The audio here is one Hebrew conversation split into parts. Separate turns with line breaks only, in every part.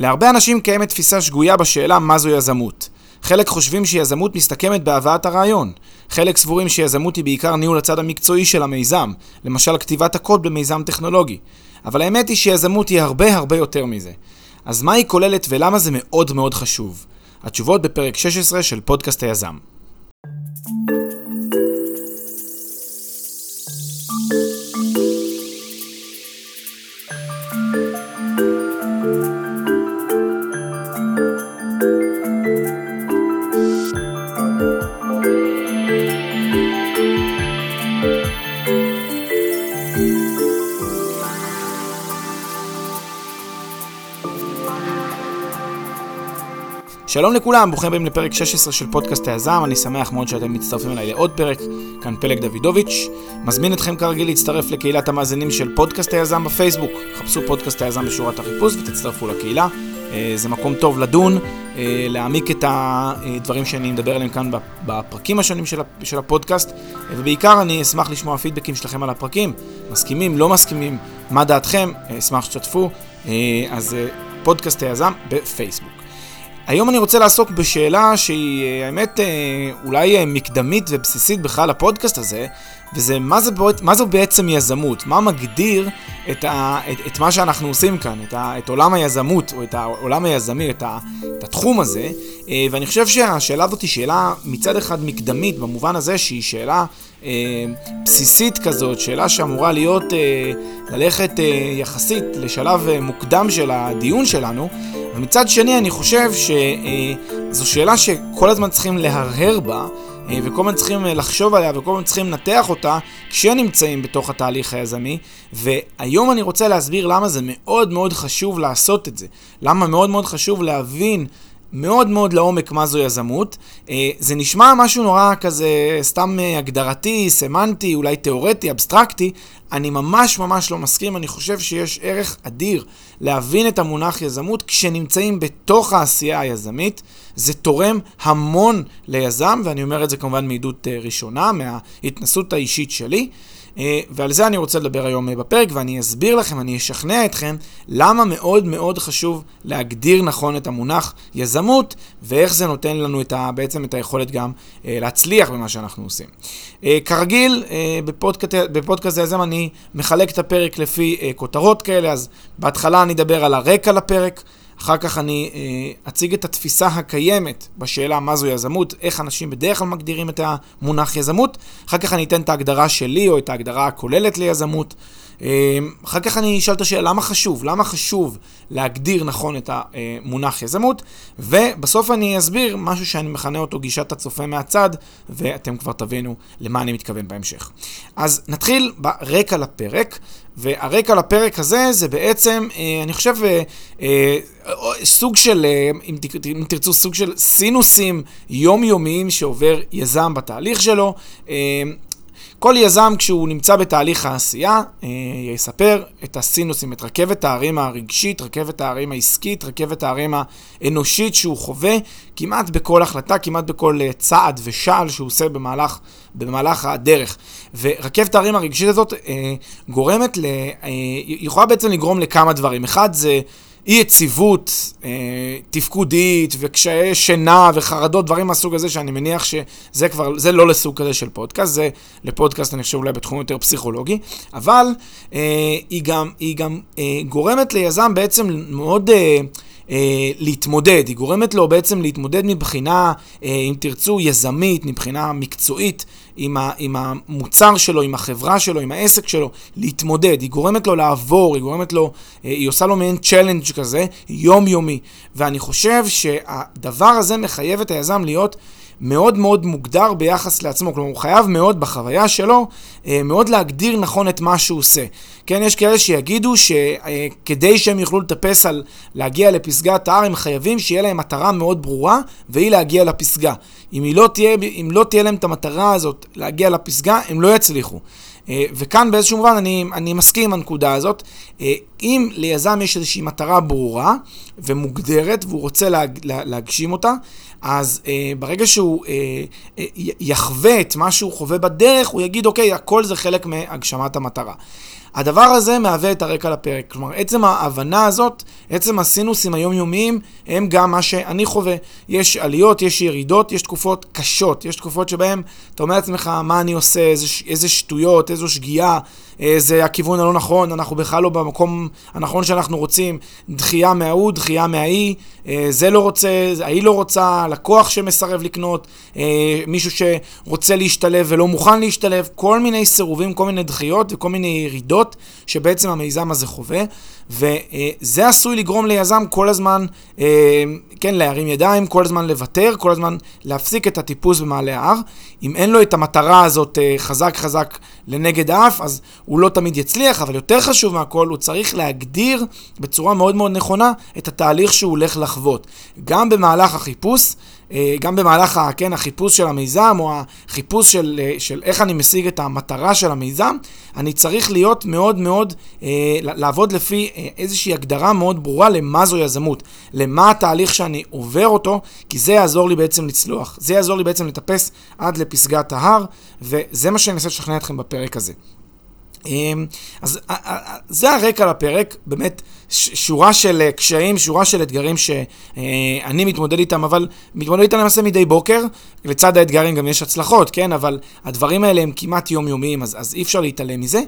להרבה אנשים קיימת תפיסה שגויה בשאלה מה זו יזמות. חלק חושבים שיזמות מסתכמת בהבאת הרעיון. חלק סבורים שיזמות היא בעיקר ניהול הצד המקצועי של המיזם, למשל כתיבת הקוד במיזם טכנולוגי. אבל האמת היא שיזמות היא הרבה הרבה יותר מזה. אז מה היא כוללת ולמה זה מאוד מאוד חשוב? התשובות בפרק 16 של פודקאסט היזם. שלום לכולם, ברוכים הבאים לפרק 16 של פודקאסט היזם, אני שמח מאוד שאתם מצטרפים אליי לעוד פרק, כאן פלג דוידוביץ'. מזמין אתכם כרגיל להצטרף לקהילת המאזינים של פודקאסט היזם בפייסבוק. חפשו פודקאסט היזם בשורת החיפוש ותצטרפו לקהילה. אה, זה מקום טוב לדון, אה, להעמיק את הדברים שאני מדבר עליהם כאן בפרקים השונים של הפודקאסט, ובעיקר אני אשמח לשמוע פידבקים שלכם על הפרקים, מסכימים, לא מסכימים, מה דעתכם, אה, אשמח שתשתפו. אז פודקאסט היזם בפייסבוק. היום אני רוצה לעסוק בשאלה שהיא, אה, האמת, אה, אולי אה, מקדמית ובסיסית בכלל לפודקאסט הזה, וזה מה, זה, מה זו בעצם יזמות? מה מגדיר את, ה, את, את מה שאנחנו עושים כאן, את, ה, את עולם היזמות, או את העולם היזמי, את, ה, את התחום הזה? ואני חושב שהשאלה הזאת היא שאלה מצד אחד מקדמית, במובן הזה שהיא שאלה אה, בסיסית כזאת, שאלה שאמורה להיות, אה, ללכת אה, יחסית לשלב אה, מוקדם של הדיון שלנו, ומצד שני אני חושב שזו שאלה שכל הזמן צריכים להרהר בה, אה, וכל הזמן צריכים אה, לחשוב עליה וכל הזמן צריכים לנתח אותה כשנמצאים בתוך התהליך היזמי. והיום אני רוצה להסביר למה זה מאוד מאוד חשוב לעשות את זה. למה מאוד מאוד חשוב להבין מאוד מאוד לעומק מה זו יזמות. אה, זה נשמע משהו נורא כזה סתם אה, הגדרתי, סמנטי, אולי תיאורטי, אבסטרקטי. אני ממש ממש לא מסכים, אני חושב שיש ערך אדיר להבין את המונח יזמות כשנמצאים בתוך העשייה היזמית. זה תורם המון ליזם, ואני אומר את זה כמובן מעדות אה, ראשונה, מההתנסות האישית שלי. אה, ועל זה אני רוצה לדבר היום אה, בפרק, ואני אסביר לכם, אני אשכנע אתכם למה מאוד מאוד חשוב להגדיר נכון את המונח יזמות, ואיך זה נותן לנו את ה, בעצם את היכולת גם אה, להצליח במה שאנחנו עושים. כרגיל, בפודקאסט, בפודקאסט היזם אני מחלק את הפרק לפי כותרות כאלה, אז בהתחלה אני אדבר על הרקע לפרק. אחר כך אני אה, אציג את התפיסה הקיימת בשאלה מה זו יזמות, איך אנשים בדרך כלל מגדירים את המונח יזמות, אחר כך אני אתן את ההגדרה שלי או את ההגדרה הכוללת ליזמות. אמ, אחר כך אני אשאל את השאלה, למה חשוב? למה חשוב להגדיר נכון את המונח יזמות? ובסוף אני אסביר משהו שאני מכנה אותו גישת הצופה מהצד, ואתם כבר תבינו למה אני מתכוון בהמשך. אז נתחיל ברקע לפרק, והרקע לפרק הזה זה בעצם, אה, אני חושב, אה, אה, סוג של, אם תרצו, סוג של סינוסים יומיומיים שעובר יזם בתהליך שלו. כל יזם כשהוא נמצא בתהליך העשייה אה, יספר את הסינוסים, את רכבת הערים הרגשית, רכבת הערים העסקית, רכבת הערים האנושית שהוא חווה כמעט בכל החלטה, כמעט בכל אה, צעד ושעל שהוא עושה במהלך, במהלך הדרך. ורכבת הערים הרגשית הזאת אה, גורמת, ל, יכולה בעצם לגרום לכמה דברים. אחד זה אי יציבות אה, תפקודית וקשיי שינה וחרדות, דברים מהסוג הזה, שאני מניח שזה כבר, זה לא לסוג כזה של פודקאסט, זה לפודקאסט, אני חושב, אולי בתחום יותר פסיכולוגי, אבל אה, היא גם, היא גם אה, גורמת ליזם בעצם מאוד... אה, אה, להתמודד, היא גורמת לו בעצם להתמודד מבחינה, אה, אם תרצו, יזמית, מבחינה מקצועית, עם, ה, עם המוצר שלו, עם החברה שלו, עם העסק שלו, להתמודד. היא גורמת לו לעבור, היא גורמת לו, אה, היא עושה לו מעין צ'לנג' כזה, יומיומי. ואני חושב שהדבר הזה מחייב את היזם להיות מאוד מאוד מוגדר ביחס לעצמו, כלומר הוא חייב מאוד בחוויה שלו, אה, מאוד להגדיר נכון את מה שהוא עושה. כן, יש כאלה שיגידו שכדי שהם יוכלו לטפס על להגיע לפסגת ההר, הם חייבים שיהיה להם מטרה מאוד ברורה, והיא להגיע לפסגה. אם לא תהיה, אם לא תהיה להם את המטרה הזאת להגיע לפסגה, הם לא יצליחו. אה, וכאן באיזשהו מובן אני, אני מסכים עם הנקודה הזאת. אה, אם ליזם יש איזושהי מטרה ברורה ומוגדרת והוא רוצה להג, לה, להגשים אותה, אז אה, ברגע שהוא אה, אה, יחווה את מה שהוא חווה בדרך, הוא יגיד, אוקיי, הכל זה חלק מהגשמת המטרה. הדבר הזה מהווה את הרקע לפרק. כלומר, עצם ההבנה הזאת, עצם הסינוסים היומיומיים, הם גם מה שאני חווה. יש עליות, יש ירידות, יש תקופות קשות, יש תקופות שבהן אתה אומר לעצמך, מה אני עושה, איזה, איזה שטויות, איזו שגיאה, זה הכיוון הלא נכון, אנחנו בכלל לא במקום הנכון שאנחנו רוצים, דחייה מההוא, דחייה מההיא, זה לא רוצה, ההיא לא רוצה, לקוח שמסרב לקנות, מישהו שרוצה להשתלב ולא מוכן להשתלב, כל מיני סירובים, כל מיני דחיות וכל מיני ירידות שבעצם המיזם הזה חווה, וזה עשוי לגרום ליזם כל הזמן, כן, להרים ידיים, כל הזמן לוותר, כל הזמן להפסיק את הטיפוס במעלה ההר. אם אין לו את המטרה הזאת חזק חזק לנגד האף, אז הוא לא תמיד יצליח, אבל יותר חשוב מהכל, הוא צריך להגדיר בצורה מאוד מאוד נכונה את התהליך שהוא הולך לחוות. גם במהלך החיפוש, גם במהלך כן, החיפוש של המיזם, או החיפוש של, של איך אני משיג את המטרה של המיזם, אני צריך להיות מאוד מאוד, לעבוד לפי איזושהי הגדרה מאוד ברורה למה זו יזמות, למה התהליך שאני עובר אותו, כי זה יעזור לי בעצם לצלוח, זה יעזור לי בעצם לטפס עד לפסגת ההר, וזה מה שאני אנסה לשכנע אתכם בפרק הזה. אז זה הרקע לפרק, באמת שורה של קשיים, שורה של אתגרים שאני מתמודד איתם, אבל מתמודד איתם למעשה מדי בוקר, לצד האתגרים גם יש הצלחות, כן? אבל הדברים האלה הם כמעט יומיומיים, אז, אז אי אפשר להתעלם מזה.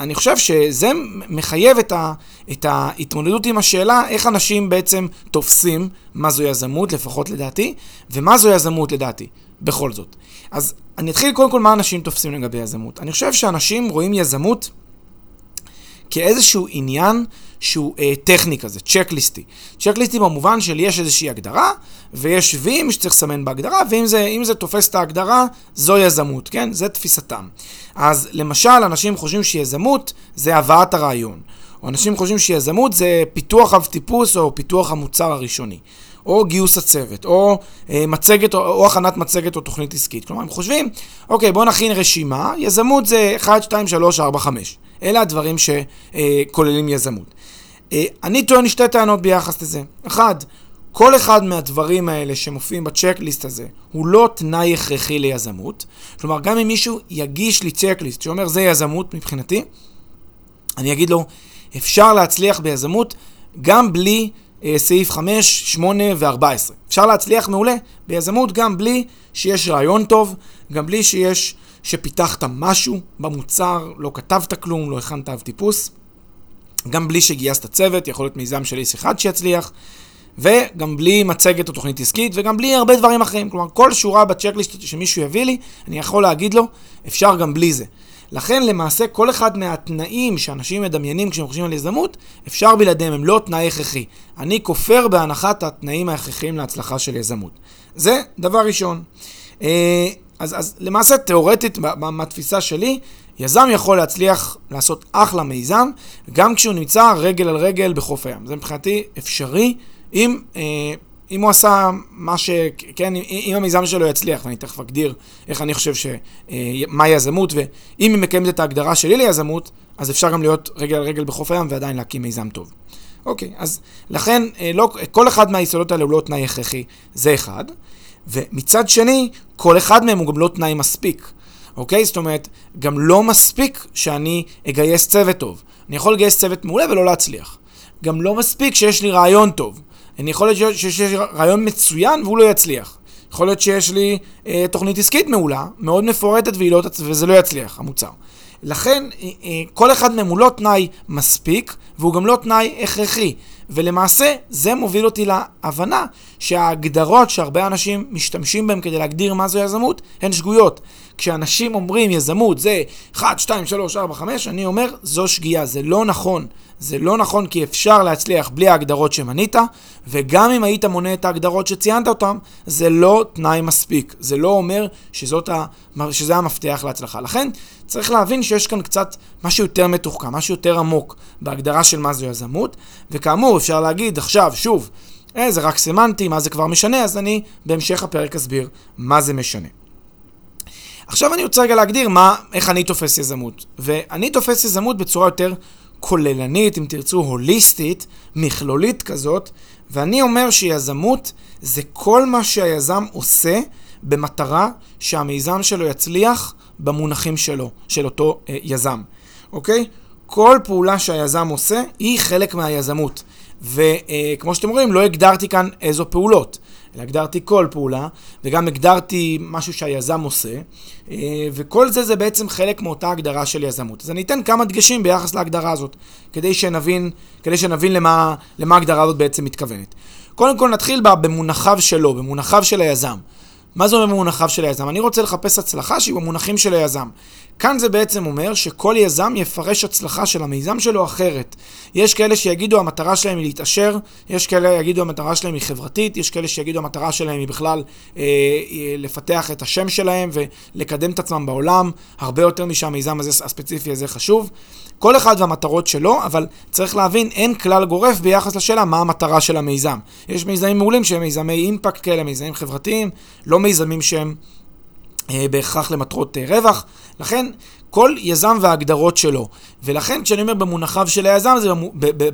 ואני חושב שזה מחייב את, ה, את ההתמודדות עם השאלה איך אנשים בעצם תופסים מה זו יזמות, לפחות לדעתי, ומה זו יזמות לדעתי, בכל זאת. אז אני אתחיל קודם כל מה אנשים תופסים לגבי יזמות. אני חושב שאנשים רואים יזמות כאיזשהו עניין שהוא אה, טכני כזה, צ'קליסטי. צ'קליסטי במובן של יש איזושהי הגדרה, ויש וים שצריך לסמן בהגדרה, ואם זה, זה תופס את ההגדרה, זו יזמות, כן? זה תפיסתם. אז למשל, אנשים חושבים שיזמות זה הבאת הרעיון. או אנשים חושבים שיזמות זה פיתוח אב טיפוס או פיתוח המוצר הראשוני. או גיוס הצוות, או אה, מצגת, או, או הכנת מצגת או תוכנית עסקית. כלומר, הם חושבים, אוקיי, בואו נכין רשימה, יזמות זה 1, 2, 3, 4, 5. אלה הדברים שכוללים יזמות. אה, אני טוען שתי טענות ביחס לזה. אחד, כל אחד מהדברים האלה שמופיעים בצ'קליסט הזה הוא לא תנאי הכרחי ליזמות. כלומר, גם אם מישהו יגיש לי צ'קליסט שאומר זה יזמות מבחינתי, אני אגיד לו, אפשר להצליח ביזמות גם בלי אה, סעיף 5, 8 ו-14. אפשר להצליח מעולה ביזמות גם בלי שיש רעיון טוב, גם בלי שיש, שפיתחת משהו במוצר, לא כתבת כלום, לא הכנת אב טיפוס, גם בלי שגייסת צוות, יכול להיות מיזם של איס אחד שיצליח, וגם בלי מצגת או תוכנית עסקית, וגם בלי הרבה דברים אחרים. כלומר, כל שורה בצ'קליסט שמישהו יביא לי, אני יכול להגיד לו, אפשר גם בלי זה. לכן למעשה כל אחד מהתנאים שאנשים מדמיינים כשהם חושבים על יזמות, אפשר בלעדיהם, הם לא תנאי הכרחי. אני כופר בהנחת התנאים ההכרחיים להצלחה של יזמות. זה דבר ראשון. אה, אז, אז למעשה תיאורטית, מהתפיסה שלי, יזם יכול להצליח לעשות אחלה מיזם, גם כשהוא נמצא רגל על רגל בחוף הים. זה מבחינתי אפשרי, אם... אה, אם הוא עשה מה ש... כן, אם המיזם שלו יצליח, ואני תכף אגדיר איך אני חושב ש... אה, מה יזמות, ואם היא מקיימת את ההגדרה שלי ליזמות, אז אפשר גם להיות רגל על רגל בחוף הים ועדיין להקים מיזם טוב. אוקיי, אז לכן, אה, לא, כל אחד מהיסודות האלה הוא לא תנאי הכרחי, זה אחד. ומצד שני, כל אחד מהם הוא גם לא תנאי מספיק. אוקיי? זאת אומרת, גם לא מספיק שאני אגייס צוות טוב. אני יכול לגייס צוות מעולה ולא להצליח. גם לא מספיק שיש לי רעיון טוב. אני יכול להיות שיש לי רעיון מצוין והוא לא יצליח. יכול להיות שיש לי אה, תוכנית עסקית מעולה, מאוד מפורטת לא, וזה לא יצליח, המוצר. לכן, אה, אה, כל אחד מהם הוא לא תנאי מספיק, והוא גם לא תנאי הכרחי. ולמעשה, זה מוביל אותי להבנה שההגדרות שהרבה אנשים משתמשים בהן כדי להגדיר מה זו יזמות, הן שגויות. כשאנשים אומרים יזמות זה 1, 2, 3, 4, 5, אני אומר, זו שגיאה, זה לא נכון. זה לא נכון כי אפשר להצליח בלי ההגדרות שמנית, וגם אם היית מונה את ההגדרות שציינת אותן, זה לא תנאי מספיק. זה לא אומר שזאת ה... שזה המפתח להצלחה. לכן, צריך להבין שיש כאן קצת משהו יותר מתוחכם, משהו יותר עמוק בהגדרה של מה זו יזמות, וכאמור, אפשר להגיד עכשיו, שוב, אה, זה רק סמנטי, מה זה כבר משנה, אז אני בהמשך הפרק אסביר מה זה משנה. עכשיו אני רוצה רגע להגדיר מה, איך אני תופס יזמות. ואני תופס יזמות בצורה יותר כוללנית, אם תרצו, הוליסטית, מכלולית כזאת, ואני אומר שיזמות זה כל מה שהיזם עושה במטרה שהמיזם שלו יצליח במונחים שלו, של אותו אה, יזם, אוקיי? כל פעולה שהיזם עושה היא חלק מהיזמות. וכמו שאתם רואים, לא הגדרתי כאן איזו פעולות, אלא הגדרתי כל פעולה, וגם הגדרתי משהו שהיזם עושה, אה, וכל זה זה בעצם חלק מאותה הגדרה של יזמות. אז אני אתן כמה דגשים ביחס להגדרה הזאת, כדי שנבין, כדי שנבין למה, למה ההגדרה הזאת בעצם מתכוונת. קודם כל נתחיל במונחיו שלו, במונחיו של היזם. מה זה אומר במונחיו של היזם? אני רוצה לחפש הצלחה שהיא במונחים של היזם. כאן זה בעצם אומר שכל יזם יפרש הצלחה של המיזם שלו אחרת. יש כאלה שיגידו המטרה שלהם היא להתעשר, יש כאלה שיגידו המטרה שלהם היא חברתית, יש כאלה שיגידו המטרה שלהם היא בכלל אה, אה, לפתח את השם שלהם ולקדם את עצמם בעולם, הרבה יותר משהמיזם הזה, הספציפי הזה חשוב. כל אחד והמטרות שלו, אבל צריך להבין, אין כלל גורף ביחס לשאלה מה המטרה של המיזם. יש מיזמים מעולים שהם מיזמי אימפקט כאלה, מיזמים חברתיים, לא מיזמים שהם בהכרח למטרות אה, רווח. לכן, כל יזם וההגדרות שלו. ולכן, כשאני אומר במונחיו של היזם, זה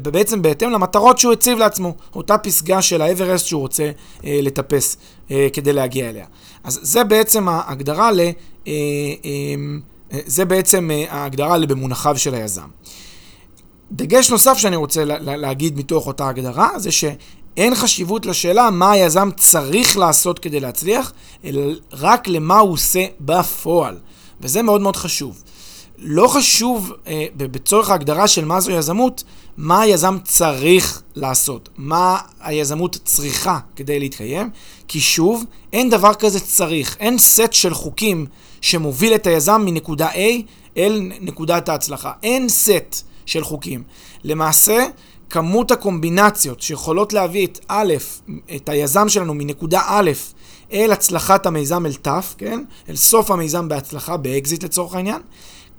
בעצם בהתאם למטרות שהוא הציב לעצמו. אותה פסגה של האברסט שהוא רוצה אה, לטפס אה, כדי להגיע אליה. אז זה בעצם ההגדרה ל... אה, אה, אה, זה בעצם אה, ההגדרה במונחיו של היזם. דגש נוסף שאני רוצה להגיד מתוך אותה הגדרה, זה שאין חשיבות לשאלה מה היזם צריך לעשות כדי להצליח, אלא רק למה הוא עושה בפועל. וזה מאוד מאוד חשוב. לא חשוב אה, בצורך ההגדרה של מה זו יזמות, מה היזם צריך לעשות, מה היזמות צריכה כדי להתקיים, כי שוב, אין דבר כזה צריך, אין סט של חוקים שמוביל את היזם מנקודה A אל נקודת ההצלחה. אין סט של חוקים. למעשה, כמות הקומבינציות שיכולות להביא את א', את היזם שלנו מנקודה א' אל הצלחת המיזם אל ת', כן? אל סוף המיזם בהצלחה, באקזיט לצורך העניין.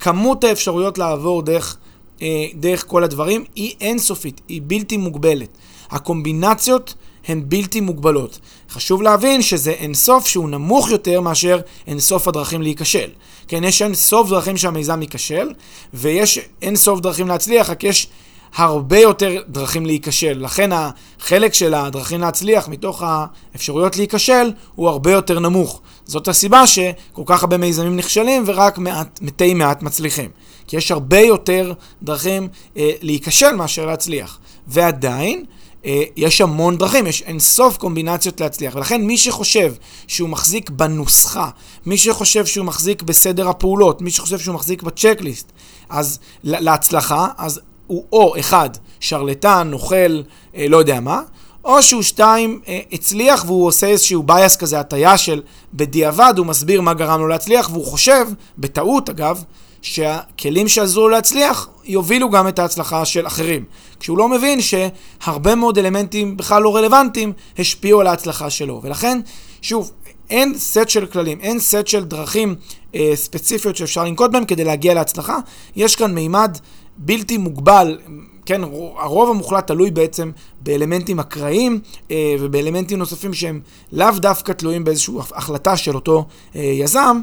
כמות האפשרויות לעבור דרך, אה, דרך כל הדברים היא אינסופית, היא בלתי מוגבלת. הקומבינציות הן בלתי מוגבלות. חשוב להבין שזה אינסוף שהוא נמוך יותר מאשר אינסוף הדרכים להיכשל. כן, יש אינסוף דרכים שהמיזם ייכשל, ויש אינסוף דרכים להצליח, רק יש הרבה יותר דרכים להיכשל. לכן החלק של הדרכים להצליח מתוך האפשרויות להיכשל הוא הרבה יותר נמוך. זאת הסיבה שכל כך הרבה מיזמים נכשלים ורק מעט, מתי מעט מצליחים. כי יש הרבה יותר דרכים אה, להיכשל מאשר להצליח. ועדיין, אה, יש המון דרכים, יש אינסוף קומבינציות להצליח. ולכן מי שחושב שהוא מחזיק בנוסחה, מי שחושב שהוא מחזיק בסדר הפעולות, מי שחושב שהוא מחזיק בצ'קליסט, אז להצלחה, אז הוא או אחד, שרלטן, נוכל, אה, לא יודע מה, או שהוא שתיים, אה, הצליח והוא עושה איזשהו בייס כזה, הטיה של בדיעבד, הוא מסביר מה גרם לו להצליח, והוא חושב, בטעות אגב, שהכלים שעזרו לו להצליח יובילו גם את ההצלחה של אחרים. כשהוא לא מבין שהרבה מאוד אלמנטים בכלל לא רלוונטיים השפיעו על ההצלחה שלו. ולכן, שוב, אין סט של כללים, אין סט של דרכים אה, ספציפיות שאפשר לנקוט בהם כדי להגיע להצלחה. יש כאן מימד בלתי מוגבל, כן, הרוב המוחלט תלוי בעצם באלמנטים אקראיים אה, ובאלמנטים נוספים שהם לאו דווקא תלויים באיזושהי החלטה של אותו אה, יזם.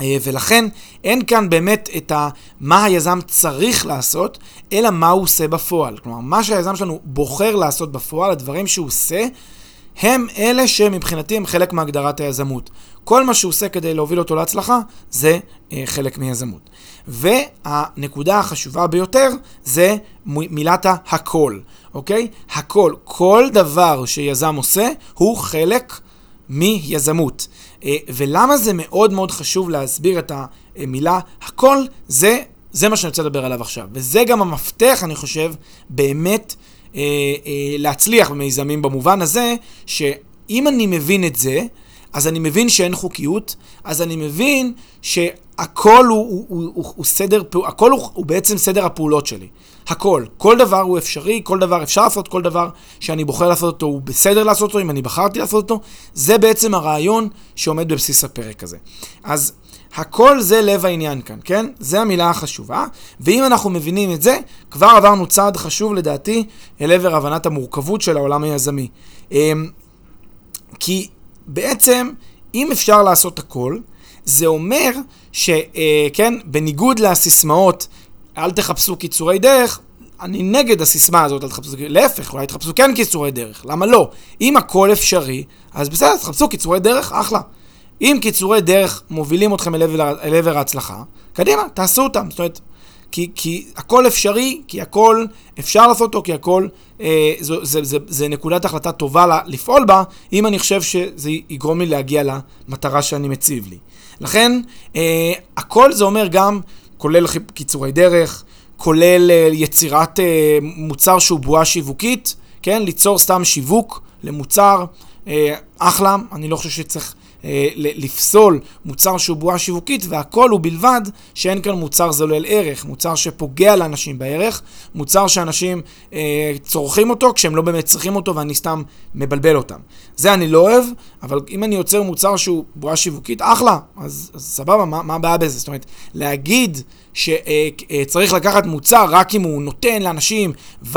אה, ולכן אין כאן באמת את ה, מה היזם צריך לעשות, אלא מה הוא עושה בפועל. כלומר, מה שהיזם שלנו בוחר לעשות בפועל, הדברים שהוא עושה, הם אלה שמבחינתי הם חלק מהגדרת היזמות. כל מה שהוא עושה כדי להוביל אותו להצלחה, זה אה, חלק מיזמות. והנקודה החשובה ביותר זה מילת הכל, אוקיי? הכל, כל דבר שיזם עושה הוא חלק מיזמות. אה, ולמה זה מאוד מאוד חשוב להסביר את המילה הכל, זה, זה מה שאני רוצה לדבר עליו עכשיו. וזה גם המפתח, אני חושב, באמת אה, אה, להצליח במיזמים במובן הזה, שאם אני מבין את זה, אז אני מבין שאין חוקיות, אז אני מבין שהכל הוא, הוא, הוא, הוא, הוא סדר, הכל הוא, הוא בעצם סדר הפעולות שלי. הכל. כל דבר הוא אפשרי, כל דבר אפשר לעשות, כל דבר שאני בוחר לעשות אותו הוא בסדר לעשות אותו, אם אני בחרתי לעשות אותו. זה בעצם הרעיון שעומד בבסיס הפרק הזה. אז הכל זה לב העניין כאן, כן? זה המילה החשובה, ואם אנחנו מבינים את זה, כבר עברנו צעד חשוב לדעתי אל עבר הבנת המורכבות של העולם היזמי. אמ, כי בעצם, אם אפשר לעשות הכל, זה אומר שכן, אה, בניגוד לסיסמאות, אל תחפשו קיצורי דרך, אני נגד הסיסמה הזאת, אל תחפשו, להפך, אולי תחפשו כן קיצורי דרך, למה לא? אם הכל אפשרי, אז בסדר, תחפשו קיצורי דרך, אחלה. אם קיצורי דרך מובילים אתכם אל עבר, אל עבר ההצלחה, קדימה, תעשו אותם. זאת אומרת, כי, כי הכל אפשרי, כי הכל אפשר לעשות אותו, כי הכל, אה, זו, זה, זה, זה נקודת החלטה טובה לפעול בה, אם אני חושב שזה יגרום לי להגיע למטרה שאני מציב לי. לכן, אה, הכל זה אומר גם, כולל קיצורי דרך, כולל אה, יצירת אה, מוצר שהוא בועה שיווקית, כן? ליצור סתם שיווק למוצר, אה, אחלה, אני לא חושב שצריך אה, לפסול מוצר שהוא בועה שיווקית, והכל הוא בלבד שאין כאן מוצר זולל ערך, מוצר שפוגע לאנשים בערך, מוצר שאנשים אה, צורכים אותו כשהם לא באמת צריכים אותו ואני סתם מבלבל אותם. זה אני לא אוהב, אבל אם אני יוצר מוצר שהוא בועה שיווקית, אחלה, אז, אז סבבה, מה, מה הבעיה בזה? זאת אומרת, להגיד שצריך לקחת מוצר רק אם הוא נותן לאנשים value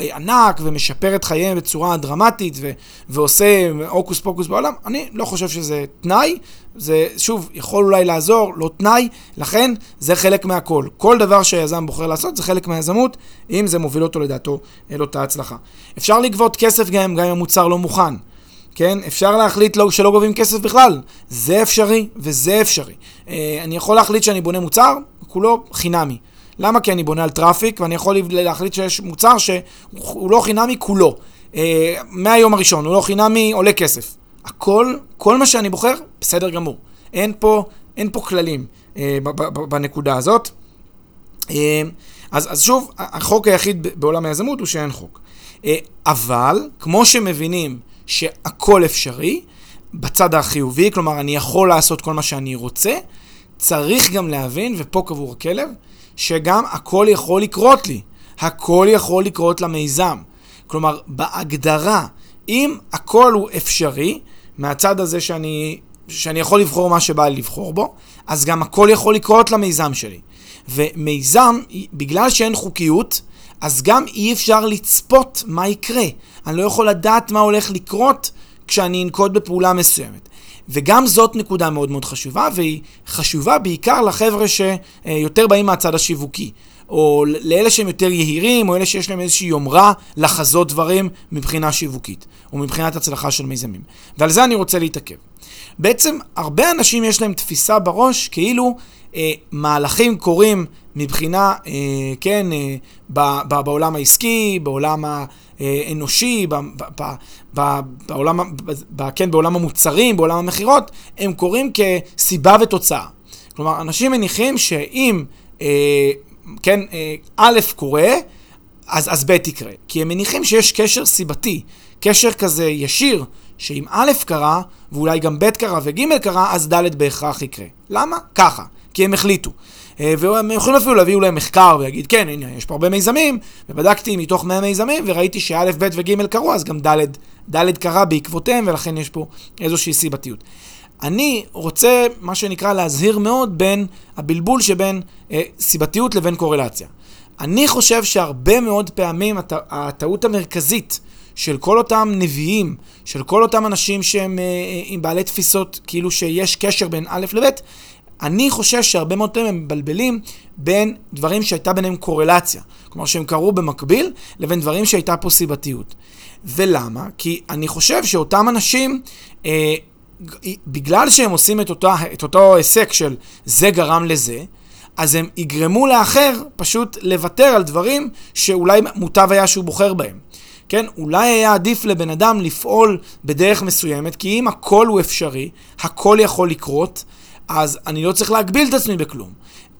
אה, ענק ומשפר את חייהם בצורה דרמטית ו- ועושה הוקוס פוקוס בעולם, אני לא חושב שזה תנאי, זה שוב יכול אולי לעזור, לא תנאי, לכן זה חלק מהכל. כל דבר שהיזם בוחר לעשות זה חלק מהיזמות, אם זה מוביל אותו לדעתו אל אותה הצלחה. אפשר לגבות כסף גם, גם אם המוצר לא מוכן. כן? אפשר להחליט לא, שלא גובים כסף בכלל. זה אפשרי וזה אפשרי. אה, אני יכול להחליט שאני בונה מוצר, כולו חינמי. למה? כי אני בונה על traffic, ואני יכול להחליט שיש מוצר שהוא לא חינמי כולו. אה, מהיום הראשון, הוא לא חינמי, עולה כסף. הכל, כל מה שאני בוחר, בסדר גמור. אין פה, אין פה כללים אה, בנקודה הזאת. אה, אז, אז שוב, החוק היחיד בעולם היזמות הוא שאין חוק. אה, אבל, כמו שמבינים שהכל אפשרי, בצד החיובי, כלומר, אני יכול לעשות כל מה שאני רוצה, צריך גם להבין, ופה קבור הכלב, שגם הכל יכול לקרות לי. הכל יכול לקרות למיזם. כלומר, בהגדרה, אם הכל הוא אפשרי, מהצד הזה שאני, שאני יכול לבחור מה שבא לי לבחור בו, אז גם הכל יכול לקרות למיזם שלי. ומיזם, בגלל שאין חוקיות, אז גם אי אפשר לצפות מה יקרה. אני לא יכול לדעת מה הולך לקרות כשאני אנקוט בפעולה מסוימת. וגם זאת נקודה מאוד מאוד חשובה, והיא חשובה בעיקר לחבר'ה שיותר באים מהצד השיווקי. או לאלה שהם יותר יהירים, או אלה שיש להם איזושהי יומרה לחזות דברים מבחינה שיווקית, או מבחינת הצלחה של מיזמים. ועל זה אני רוצה להתעכב. בעצם, הרבה אנשים יש להם תפיסה בראש כאילו אה, מהלכים קורים מבחינה, אה, כן, אה, ב, ב, בעולם העסקי, בעולם האנושי, ב, ב, ב, ב, בעולם, ב, כן, בעולם המוצרים, בעולם המכירות, הם קורים כסיבה ותוצאה. כלומר, אנשים מניחים שאם אה, כן, אה, א' קורה, אז, אז ב' יקרה. כי הם מניחים שיש קשר סיבתי, קשר כזה ישיר, שאם א' קרה, ואולי גם ב' קרה וג' קרה, אז ד' בהכרח יקרה. למה? ככה. כי הם החליטו. אה, והם יכולים אפילו להביא אולי מחקר ולהגיד, כן, הנה, יש פה הרבה מיזמים, ובדקתי מתוך 100 מיזמים, וראיתי שא', ב' וג' קרו, אז גם ד', ד' קרה בעקבותיהם, ולכן יש פה איזושהי סיבתיות. אני רוצה, מה שנקרא, להזהיר מאוד בין הבלבול שבין אה, סיבתיות לבין קורלציה. אני חושב שהרבה מאוד פעמים הט... הטעות המרכזית של כל אותם נביאים, של כל אותם אנשים שהם אה, אה, עם בעלי תפיסות, כאילו שיש קשר בין א' לב', אני חושב שהרבה מאוד פעמים הם מבלבלים בין דברים שהייתה ביניהם קורלציה. כלומר שהם קרו במקביל, לבין דברים שהייתה פה סיבתיות. ולמה? כי אני חושב שאותם אנשים אה, בגלל שהם עושים את, אותה, את אותו היסק של זה גרם לזה, אז הם יגרמו לאחר פשוט לוותר על דברים שאולי מוטב היה שהוא בוחר בהם. כן, אולי היה עדיף לבן אדם לפעול בדרך מסוימת, כי אם הכל הוא אפשרי, הכל יכול לקרות, אז אני לא צריך להגביל את עצמי בכלום.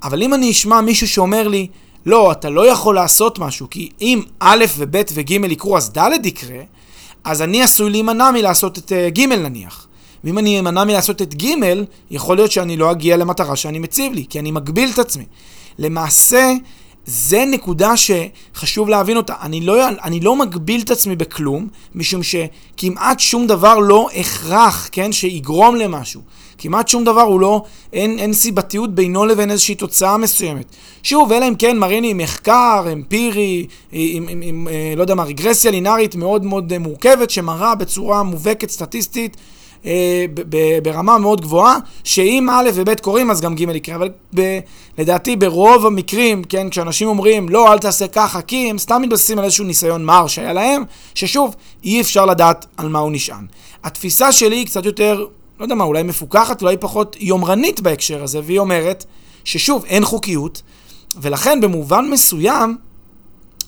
אבל אם אני אשמע מישהו שאומר לי, לא, אתה לא יכול לעשות משהו, כי אם א' וב' וג' יקרו אז ד' יקרה, אז אני עשוי להימנע מלעשות את uh, ג' נניח. ואם אני אמנע מלעשות את ג', יכול להיות שאני לא אגיע למטרה שאני מציב לי, כי אני מגביל את עצמי. למעשה, זה נקודה שחשוב להבין אותה. אני לא, אני לא מגביל את עצמי בכלום, משום שכמעט שום דבר לא הכרח, כן, שיגרום למשהו. כמעט שום דבר הוא לא, אין, אין סיבתיות בינו לבין איזושהי תוצאה מסוימת. שוב, אלא אם כן מראים לי מחקר אמפירי, עם, עם, עם, אה, לא יודע מה, רגרסיה לינארית מאוד מאוד מורכבת, שמראה בצורה מובהקת סטטיסטית אה, ברמה מאוד גבוהה, שאם א' וב' קורים אז גם ג' יקרה, אבל ב, לדעתי ברוב המקרים, כן, כשאנשים אומרים לא, אל תעשה ככה, כי הם סתם מתבססים על איזשהו ניסיון מר שהיה להם, ששוב, אי אפשר לדעת על מה הוא נשען. התפיסה שלי היא קצת יותר, לא יודע מה, אולי מפוקחת, אולי פחות יומרנית בהקשר הזה, והיא אומרת ששוב, אין חוקיות, ולכן במובן מסוים,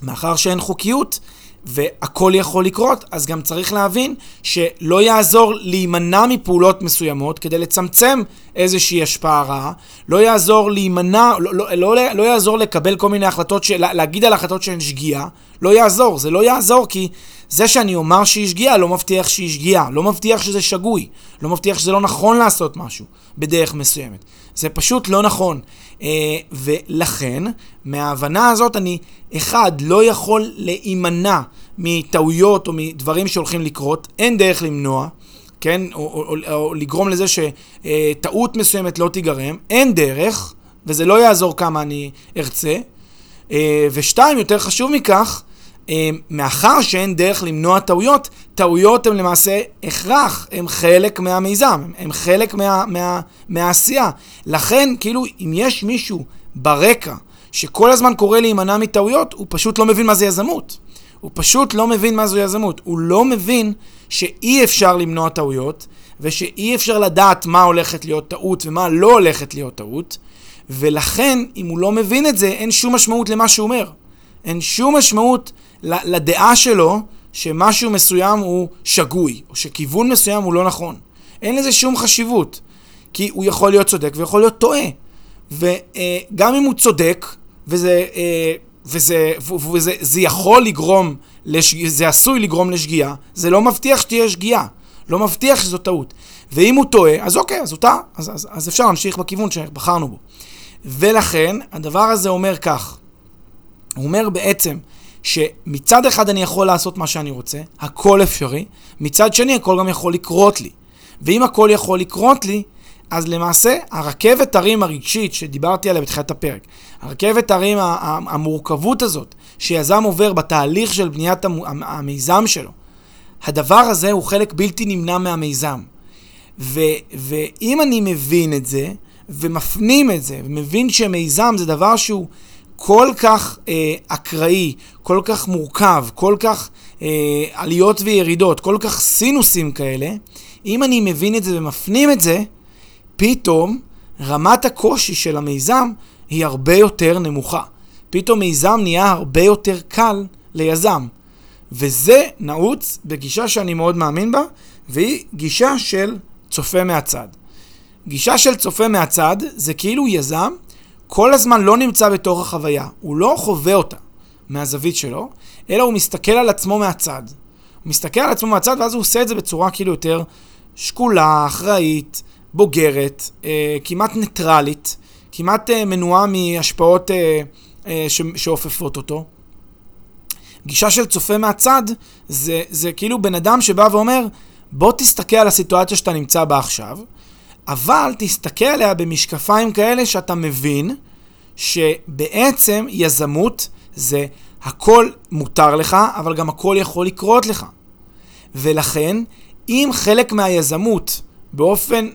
מאחר שאין חוקיות, והכל יכול לקרות, אז גם צריך להבין שלא יעזור להימנע מפעולות מסוימות כדי לצמצם איזושהי השפעה רעה, לא יעזור להימנע, לא, לא, לא, לא יעזור לקבל כל מיני החלטות, של, להגיד על החלטות שהן שגיאה, לא יעזור, זה לא יעזור כי זה שאני אומר שהיא שגיאה לא מבטיח שהיא שגיאה, לא מבטיח שזה שגוי, לא מבטיח שזה לא נכון לעשות משהו בדרך מסוימת. זה פשוט לא נכון. Uh, ולכן, מההבנה הזאת אני, אחד, לא יכול להימנע מטעויות או מדברים שהולכים לקרות, אין דרך למנוע, כן, או, או, או, או לגרום לזה שטעות מסוימת לא תיגרם, אין דרך, וזה לא יעזור כמה אני ארצה. Uh, ושתיים, יותר חשוב מכך, אה, מאחר שאין דרך למנוע טעויות, טעויות הן למעשה הכרח, הן חלק מהמיזם, הן חלק מה, מה, מהעשייה. לכן, כאילו, אם יש מישהו ברקע שכל הזמן קורא להימנע מטעויות, הוא פשוט לא מבין מה זה יזמות. הוא פשוט לא מבין מה זו יזמות. הוא לא מבין שאי אפשר למנוע טעויות, ושאי אפשר לדעת מה הולכת להיות טעות ומה לא הולכת להיות טעות, ולכן, אם הוא לא מבין את זה, אין שום משמעות למה שהוא אומר. אין שום משמעות לדעה שלו שמשהו מסוים הוא שגוי, או שכיוון מסוים הוא לא נכון. אין לזה שום חשיבות, כי הוא יכול להיות צודק ויכול להיות טועה. וגם אם הוא צודק, וזה, אה, וזה, וזה זה יכול לגרום, לשג... זה עשוי לגרום לשגיאה, זה לא מבטיח שתהיה שגיאה, לא מבטיח שזו טעות. ואם הוא טועה, אז אוקיי, אז הוא טעה, אז, אז, אז אפשר להמשיך בכיוון שבחרנו בו. ולכן, הדבר הזה אומר כך, הוא אומר בעצם שמצד אחד אני יכול לעשות מה שאני רוצה, הכל אפשרי, מצד שני הכל גם יכול לקרות לי. ואם הכל יכול לקרות לי, אז למעשה הרכבת הרים הרגשית שדיברתי עליה בתחילת הפרק, הרכבת הרים המורכבות הזאת שיזם עובר בתהליך של בניית המיזם שלו, הדבר הזה הוא חלק בלתי נמנע מהמיזם. ו, ואם אני מבין את זה, ומפנים את זה, ומבין שמיזם זה דבר שהוא כל כך אה, אקראי, כל כך מורכב, כל כך אה, עליות וירידות, כל כך סינוסים כאלה, אם אני מבין את זה ומפנים את זה, פתאום רמת הקושי של המיזם היא הרבה יותר נמוכה. פתאום מיזם נהיה הרבה יותר קל ליזם. וזה נעוץ בגישה שאני מאוד מאמין בה, והיא גישה של צופה מהצד. גישה של צופה מהצד זה כאילו יזם כל הזמן לא נמצא בתוך החוויה, הוא לא חווה אותה מהזווית שלו, אלא הוא מסתכל על עצמו מהצד. הוא מסתכל על עצמו מהצד ואז הוא עושה את זה בצורה כאילו יותר שקולה, אחראית, בוגרת, אה, כמעט ניטרלית, כמעט אה, מנועה מהשפעות אה, אה, שאופפות אותו. גישה של צופה מהצד זה, זה כאילו בן אדם שבא ואומר, בוא תסתכל על הסיטואציה שאתה נמצא בה עכשיו, אבל תסתכל עליה במשקפיים כאלה שאתה מבין שבעצם יזמות זה הכל מותר לך, אבל גם הכל יכול לקרות לך. ולכן, אם חלק מהיזמות באופן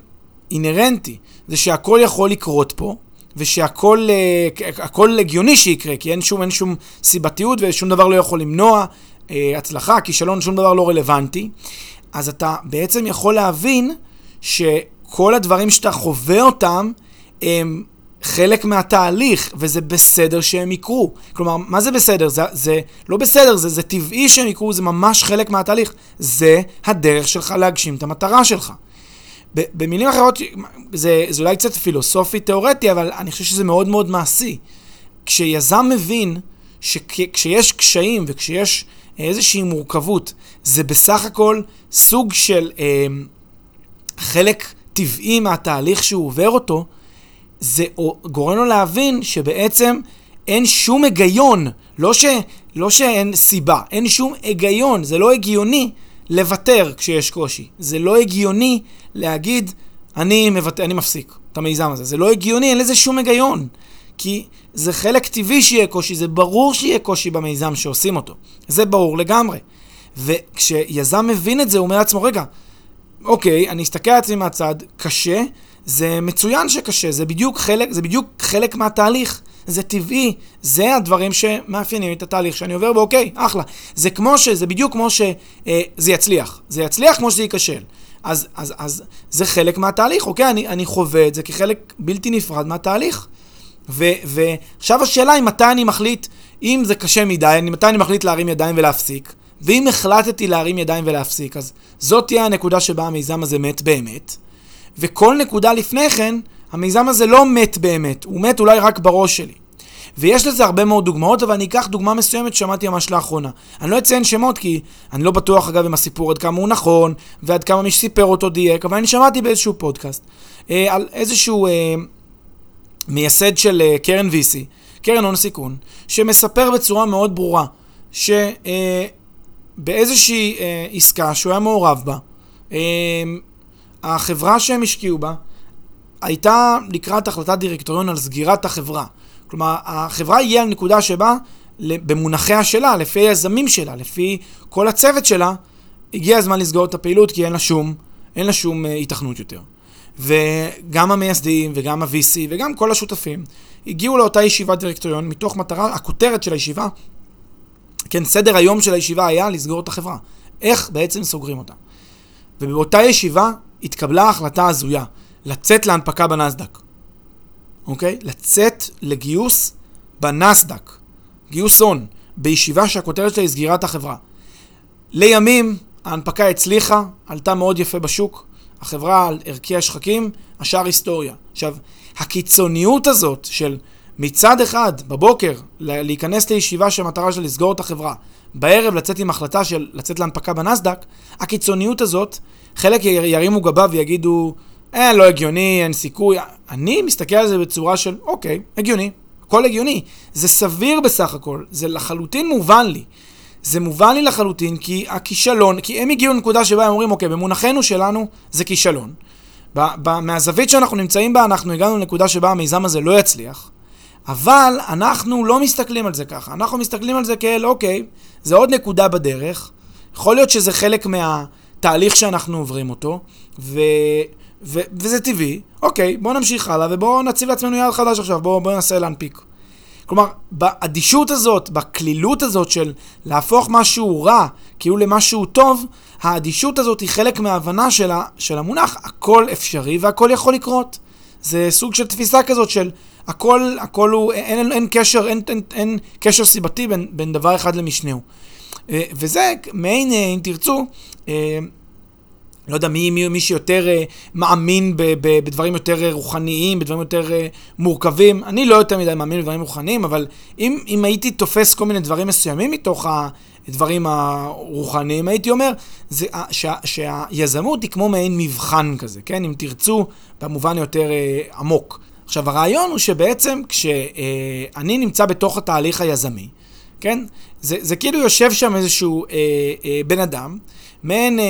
אינהרנטי זה שהכל יכול לקרות פה, ושהכל אה, הכל הגיוני שיקרה, כי אין שום, אין שום סיבתיות ושום דבר לא יכול למנוע אה, הצלחה, כישלון, שום דבר לא רלוונטי, אז אתה בעצם יכול להבין ש... כל הדברים שאתה חווה אותם הם חלק מהתהליך, וזה בסדר שהם יקרו. כלומר, מה זה בסדר? זה, זה לא בסדר, זה, זה טבעי שהם יקרו, זה ממש חלק מהתהליך. זה הדרך שלך להגשים את המטרה שלך. במילים אחרות, זה, זה אולי קצת פילוסופי-תיאורטי, אבל אני חושב שזה מאוד מאוד מעשי. כשיזם מבין שכשיש קשיים וכשיש איזושהי מורכבות, זה בסך הכל סוג של אה, חלק טבעי מהתהליך שהוא עובר אותו, זה גורם לו להבין שבעצם אין שום היגיון, לא, ש, לא שאין סיבה, אין שום היגיון, זה לא הגיוני לוותר כשיש קושי. זה לא הגיוני להגיד, אני, מבט... אני מפסיק את המיזם הזה. זה לא הגיוני, אין לזה שום היגיון. כי זה חלק טבעי שיהיה קושי, זה ברור שיהיה קושי במיזם שעושים אותו. זה ברור לגמרי. וכשיזם מבין את זה, הוא אומר לעצמו, רגע, אוקיי, אני אסתכל על עצמי מהצד, קשה, זה מצוין שקשה, זה בדיוק חלק, זה בדיוק חלק מהתהליך. זה טבעי, זה הדברים שמאפיינים את התהליך שאני עובר בו, אוקיי, אחלה. זה כמו ש... זה בדיוק כמו שזה אה, יצליח. זה יצליח כמו שזה ייכשל. אז, אז, אז זה חלק מהתהליך, אוקיי? אני, אני חווה את זה כחלק בלתי נפרד מהתהליך. ועכשיו השאלה היא מתי אני מחליט, אם זה קשה מדי, מתי אני מחליט להרים ידיים ולהפסיק. ואם החלטתי להרים ידיים ולהפסיק, אז זאת תהיה הנקודה שבה המיזם הזה מת באמת. וכל נקודה לפני כן, המיזם הזה לא מת באמת, הוא מת אולי רק בראש שלי. ויש לזה הרבה מאוד דוגמאות, אבל אני אקח דוגמה מסוימת ששמעתי ממש לאחרונה. אני לא אציין שמות כי אני לא בטוח אגב אם הסיפור עד כמה הוא נכון, ועד כמה מי שסיפר אותו דייק, אבל אני שמעתי באיזשהו פודקאסט אה, על איזשהו אה, מייסד של אה, קרן VC, קרן הון סיכון, שמספר בצורה מאוד ברורה שבאיזושהי אה, אה, עסקה שהוא היה מעורב בה, אה, החברה שהם השקיעו בה הייתה לקראת החלטת דירקטוריון על סגירת החברה. כלומר, החברה הגיעה לנקודה שבה, במונחיה שלה, לפי היזמים שלה, לפי כל הצוות שלה, הגיע הזמן לסגור את הפעילות כי אין לה שום, אין לה שום היתכנות יותר. וגם המייסדים וגם ה-VC וגם כל השותפים הגיעו לאותה ישיבת דירקטוריון מתוך מטרה, הכותרת של הישיבה, כן, סדר היום של הישיבה היה לסגור את החברה. איך בעצם סוגרים אותה. ובאותה ישיבה התקבלה החלטה הזויה, לצאת להנפקה בנסדק. אוקיי? לצאת לגיוס בנסדק. גיוס הון, בישיבה שהכותרת שלה היא סגירת החברה. לימים ההנפקה הצליחה, עלתה מאוד יפה בשוק, החברה על ערכי השחקים, השאר היסטוריה. עכשיו, הקיצוניות הזאת של מצד אחד, בבוקר, להיכנס לישיבה שהמטרה שלה לסגור את החברה, בערב לצאת עם החלטה של לצאת להנפקה בנסדק, הקיצוניות הזאת, חלק ירימו גבה ויגידו, אה, לא הגיוני, אין סיכוי. אני מסתכל על זה בצורה של, אוקיי, הגיוני, הכל הגיוני. זה סביר בסך הכל, זה לחלוטין מובן לי. זה מובן לי לחלוטין כי הכישלון, כי הם הגיעו לנקודה שבה הם אומרים, אוקיי, במונחנו שלנו זה כישלון. מהזווית שאנחנו נמצאים בה, אנחנו הגענו לנקודה שבה המיזם הזה לא יצליח. אבל אנחנו לא מסתכלים על זה ככה, אנחנו מסתכלים על זה כאל, אוקיי, זה עוד נקודה בדרך, יכול להיות שזה חלק מהתהליך שאנחנו עוברים אותו, ו... ו... וזה טבעי, אוקיי, בואו נמשיך הלאה ובואו נציב לעצמנו יעד חדש עכשיו, בואו בוא ננסה להנפיק. כלומר, באדישות הזאת, בקלילות הזאת של להפוך משהו רע כאילו למשהו טוב, האדישות הזאת היא חלק מההבנה של, ה... של המונח, הכל אפשרי והכל יכול לקרות. זה סוג של תפיסה כזאת של הכל, הכל הוא, אין, אין, אין קשר, אין, אין, אין קשר סיבתי בין, בין דבר אחד למשנהו. אה, וזה מעין, אה, אם תרצו, אה, לא יודע, מי, מי, מי שיותר מאמין ב, ב, בדברים יותר רוחניים, בדברים יותר מורכבים. אני לא יותר מדי מאמין בדברים רוחניים, אבל אם, אם הייתי תופס כל מיני דברים מסוימים מתוך הדברים הרוחניים, הייתי אומר זה, שה, שהיזמות היא כמו מעין מבחן כזה, כן? אם תרצו, במובן יותר עמוק. עכשיו, הרעיון הוא שבעצם כשאני נמצא בתוך התהליך היזמי, כן? זה, זה כאילו יושב שם איזשהו אה, אה, בן אדם, מעין אה,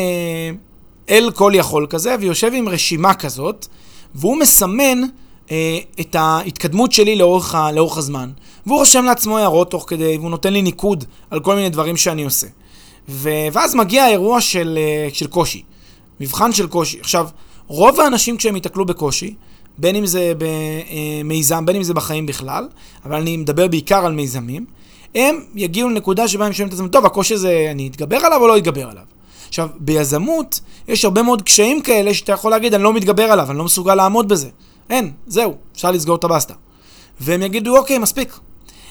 אל כל יכול כזה, ויושב עם רשימה כזאת, והוא מסמן אה, את ההתקדמות שלי לאורך, ה, לאורך הזמן. והוא רושם לעצמו הערות תוך כדי, והוא נותן לי ניקוד על כל מיני דברים שאני עושה. ו, ואז מגיע האירוע של, אה, של קושי, מבחן של קושי. עכשיו, רוב האנשים כשהם ייתקלו בקושי, בין אם זה במיזם, בין אם זה בחיים בכלל, אבל אני מדבר בעיקר על מיזמים, הם יגיעו לנקודה שבה הם שואלים את עצמם, טוב, הקושי הזה, אני אתגבר עליו או לא אתגבר עליו? עכשיו, ביזמות יש הרבה מאוד קשיים כאלה שאתה יכול להגיד, אני לא מתגבר עליו, אני לא מסוגל לעמוד בזה. אין, זהו, אפשר לסגור את הבסטה. והם יגידו, אוקיי, מספיק.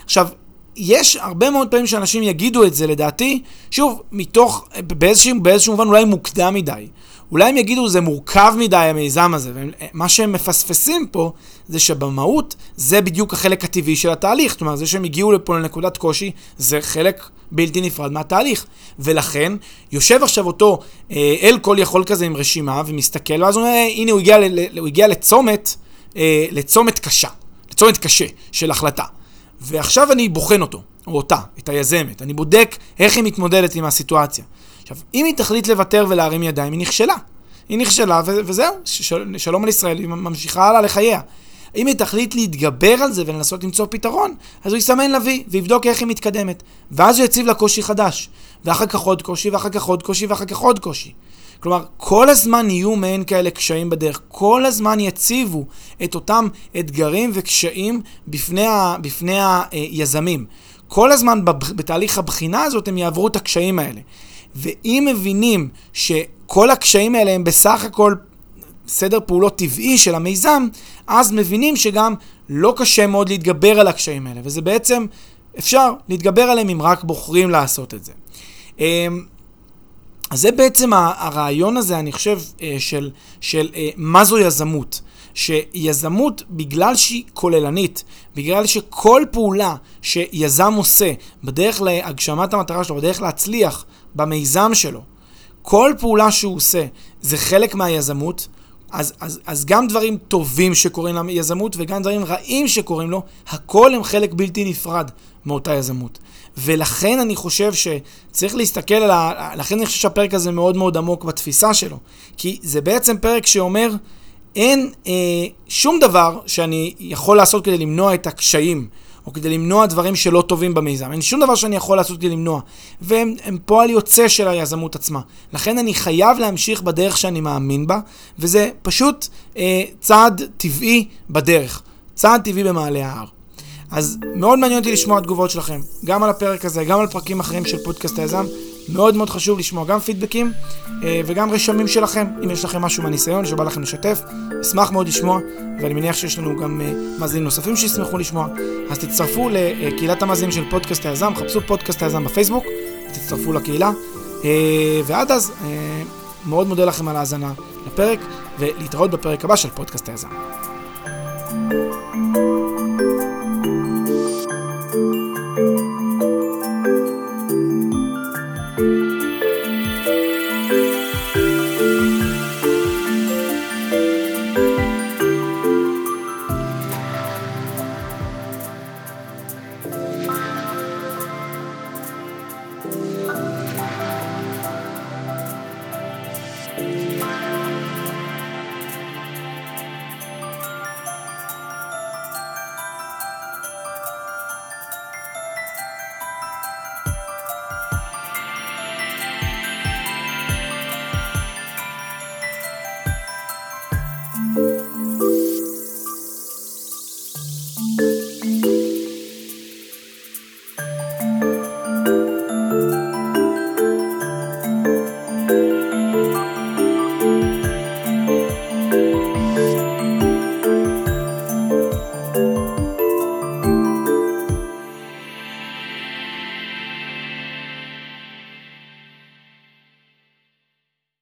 עכשיו, יש הרבה מאוד פעמים שאנשים יגידו את זה, לדעתי, שוב, מתוך, באיזשהו, באיזשהו מובן אולי מוקדם מדי. אולי הם יגידו, זה מורכב מדי המיזם הזה, ומה שהם מפספסים פה, זה שבמהות, זה בדיוק החלק הטבעי של התהליך. אומרת, זה שהם הגיעו לפה לנקודת קושי, זה חלק בלתי נפרד מהתהליך. ולכן, יושב עכשיו אותו אה, אל כל יכול כזה עם רשימה, ומסתכל, ואז הוא אומר, הנה, הוא הגיע, הוא הגיע לצומת, אה, לצומת קשה, לצומת קשה של החלטה. ועכשיו אני בוחן אותו, או אותה, את היזמת. אני בודק איך היא מתמודדת עם הסיטואציה. עכשיו, אם היא תחליט לוותר ולהרים ידיים, היא נכשלה. היא נכשלה, ו- וזהו, של- שלום על ישראל, היא ממשיכה הלאה לחייה. אם היא תחליט להתגבר על זה ולנסות למצוא פתרון, אז הוא יסמן לוי ויבדוק איך היא מתקדמת. ואז הוא יציב לה קושי חדש. ואחר כך עוד קושי, ואחר כך עוד קושי, ואחר כך עוד קושי. כלומר, כל הזמן יהיו מעין כאלה קשיים בדרך, כל הזמן יציבו את אותם אתגרים וקשיים בפני, ה, בפני היזמים. כל הזמן בתהליך הבחינה הזאת הם יעברו את הקשיים האלה. ואם מבינים שכל הקשיים האלה הם בסך הכל סדר פעולות טבעי של המיזם, אז מבינים שגם לא קשה מאוד להתגבר על הקשיים האלה, וזה בעצם אפשר להתגבר עליהם אם רק בוחרים לעשות את זה. אמ, אז זה בעצם הרעיון הזה, אני חושב, אה, של, של אה, מה זו יזמות. שיזמות, בגלל שהיא כוללנית, בגלל שכל פעולה שיזם עושה בדרך להגשמת המטרה שלו, בדרך להצליח במיזם שלו, כל פעולה שהוא עושה זה חלק מהיזמות, אז, אז, אז גם דברים טובים שקורים ליזמות וגם דברים רעים שקורים לו, הכל הם חלק בלתי נפרד מאותה יזמות. ולכן אני חושב שצריך להסתכל על ה... לכן אני חושב שהפרק הזה מאוד מאוד עמוק בתפיסה שלו. כי זה בעצם פרק שאומר, אין אה, שום דבר שאני יכול לעשות כדי למנוע את הקשיים, או כדי למנוע דברים שלא טובים במיזם. אין שום דבר שאני יכול לעשות כדי למנוע. והם פועל יוצא של היזמות עצמה. לכן אני חייב להמשיך בדרך שאני מאמין בה, וזה פשוט אה, צעד טבעי בדרך. צעד טבעי במעלה ההר. אז מאוד מעניין אותי לשמוע תגובות שלכם, גם על הפרק הזה, גם על פרקים אחרים של פודקאסט היזם. מאוד מאוד חשוב לשמוע גם פידבקים אה, וגם רשמים שלכם, אם יש לכם משהו מהניסיון שבא לכם לשתף. אשמח מאוד לשמוע, ואני מניח שיש לנו גם אה, מאזינים נוספים שישמחו לשמוע. אז תצטרפו לקהילת המאזינים של פודקאסט היזם, חפשו פודקאסט היזם בפייסבוק, ותצטרפו לקהילה. אה, ועד אז, מאוד מודה לכם על ההאזנה לפרק, ולהתראות בפרק הבא של פודקאסט היזם. thank you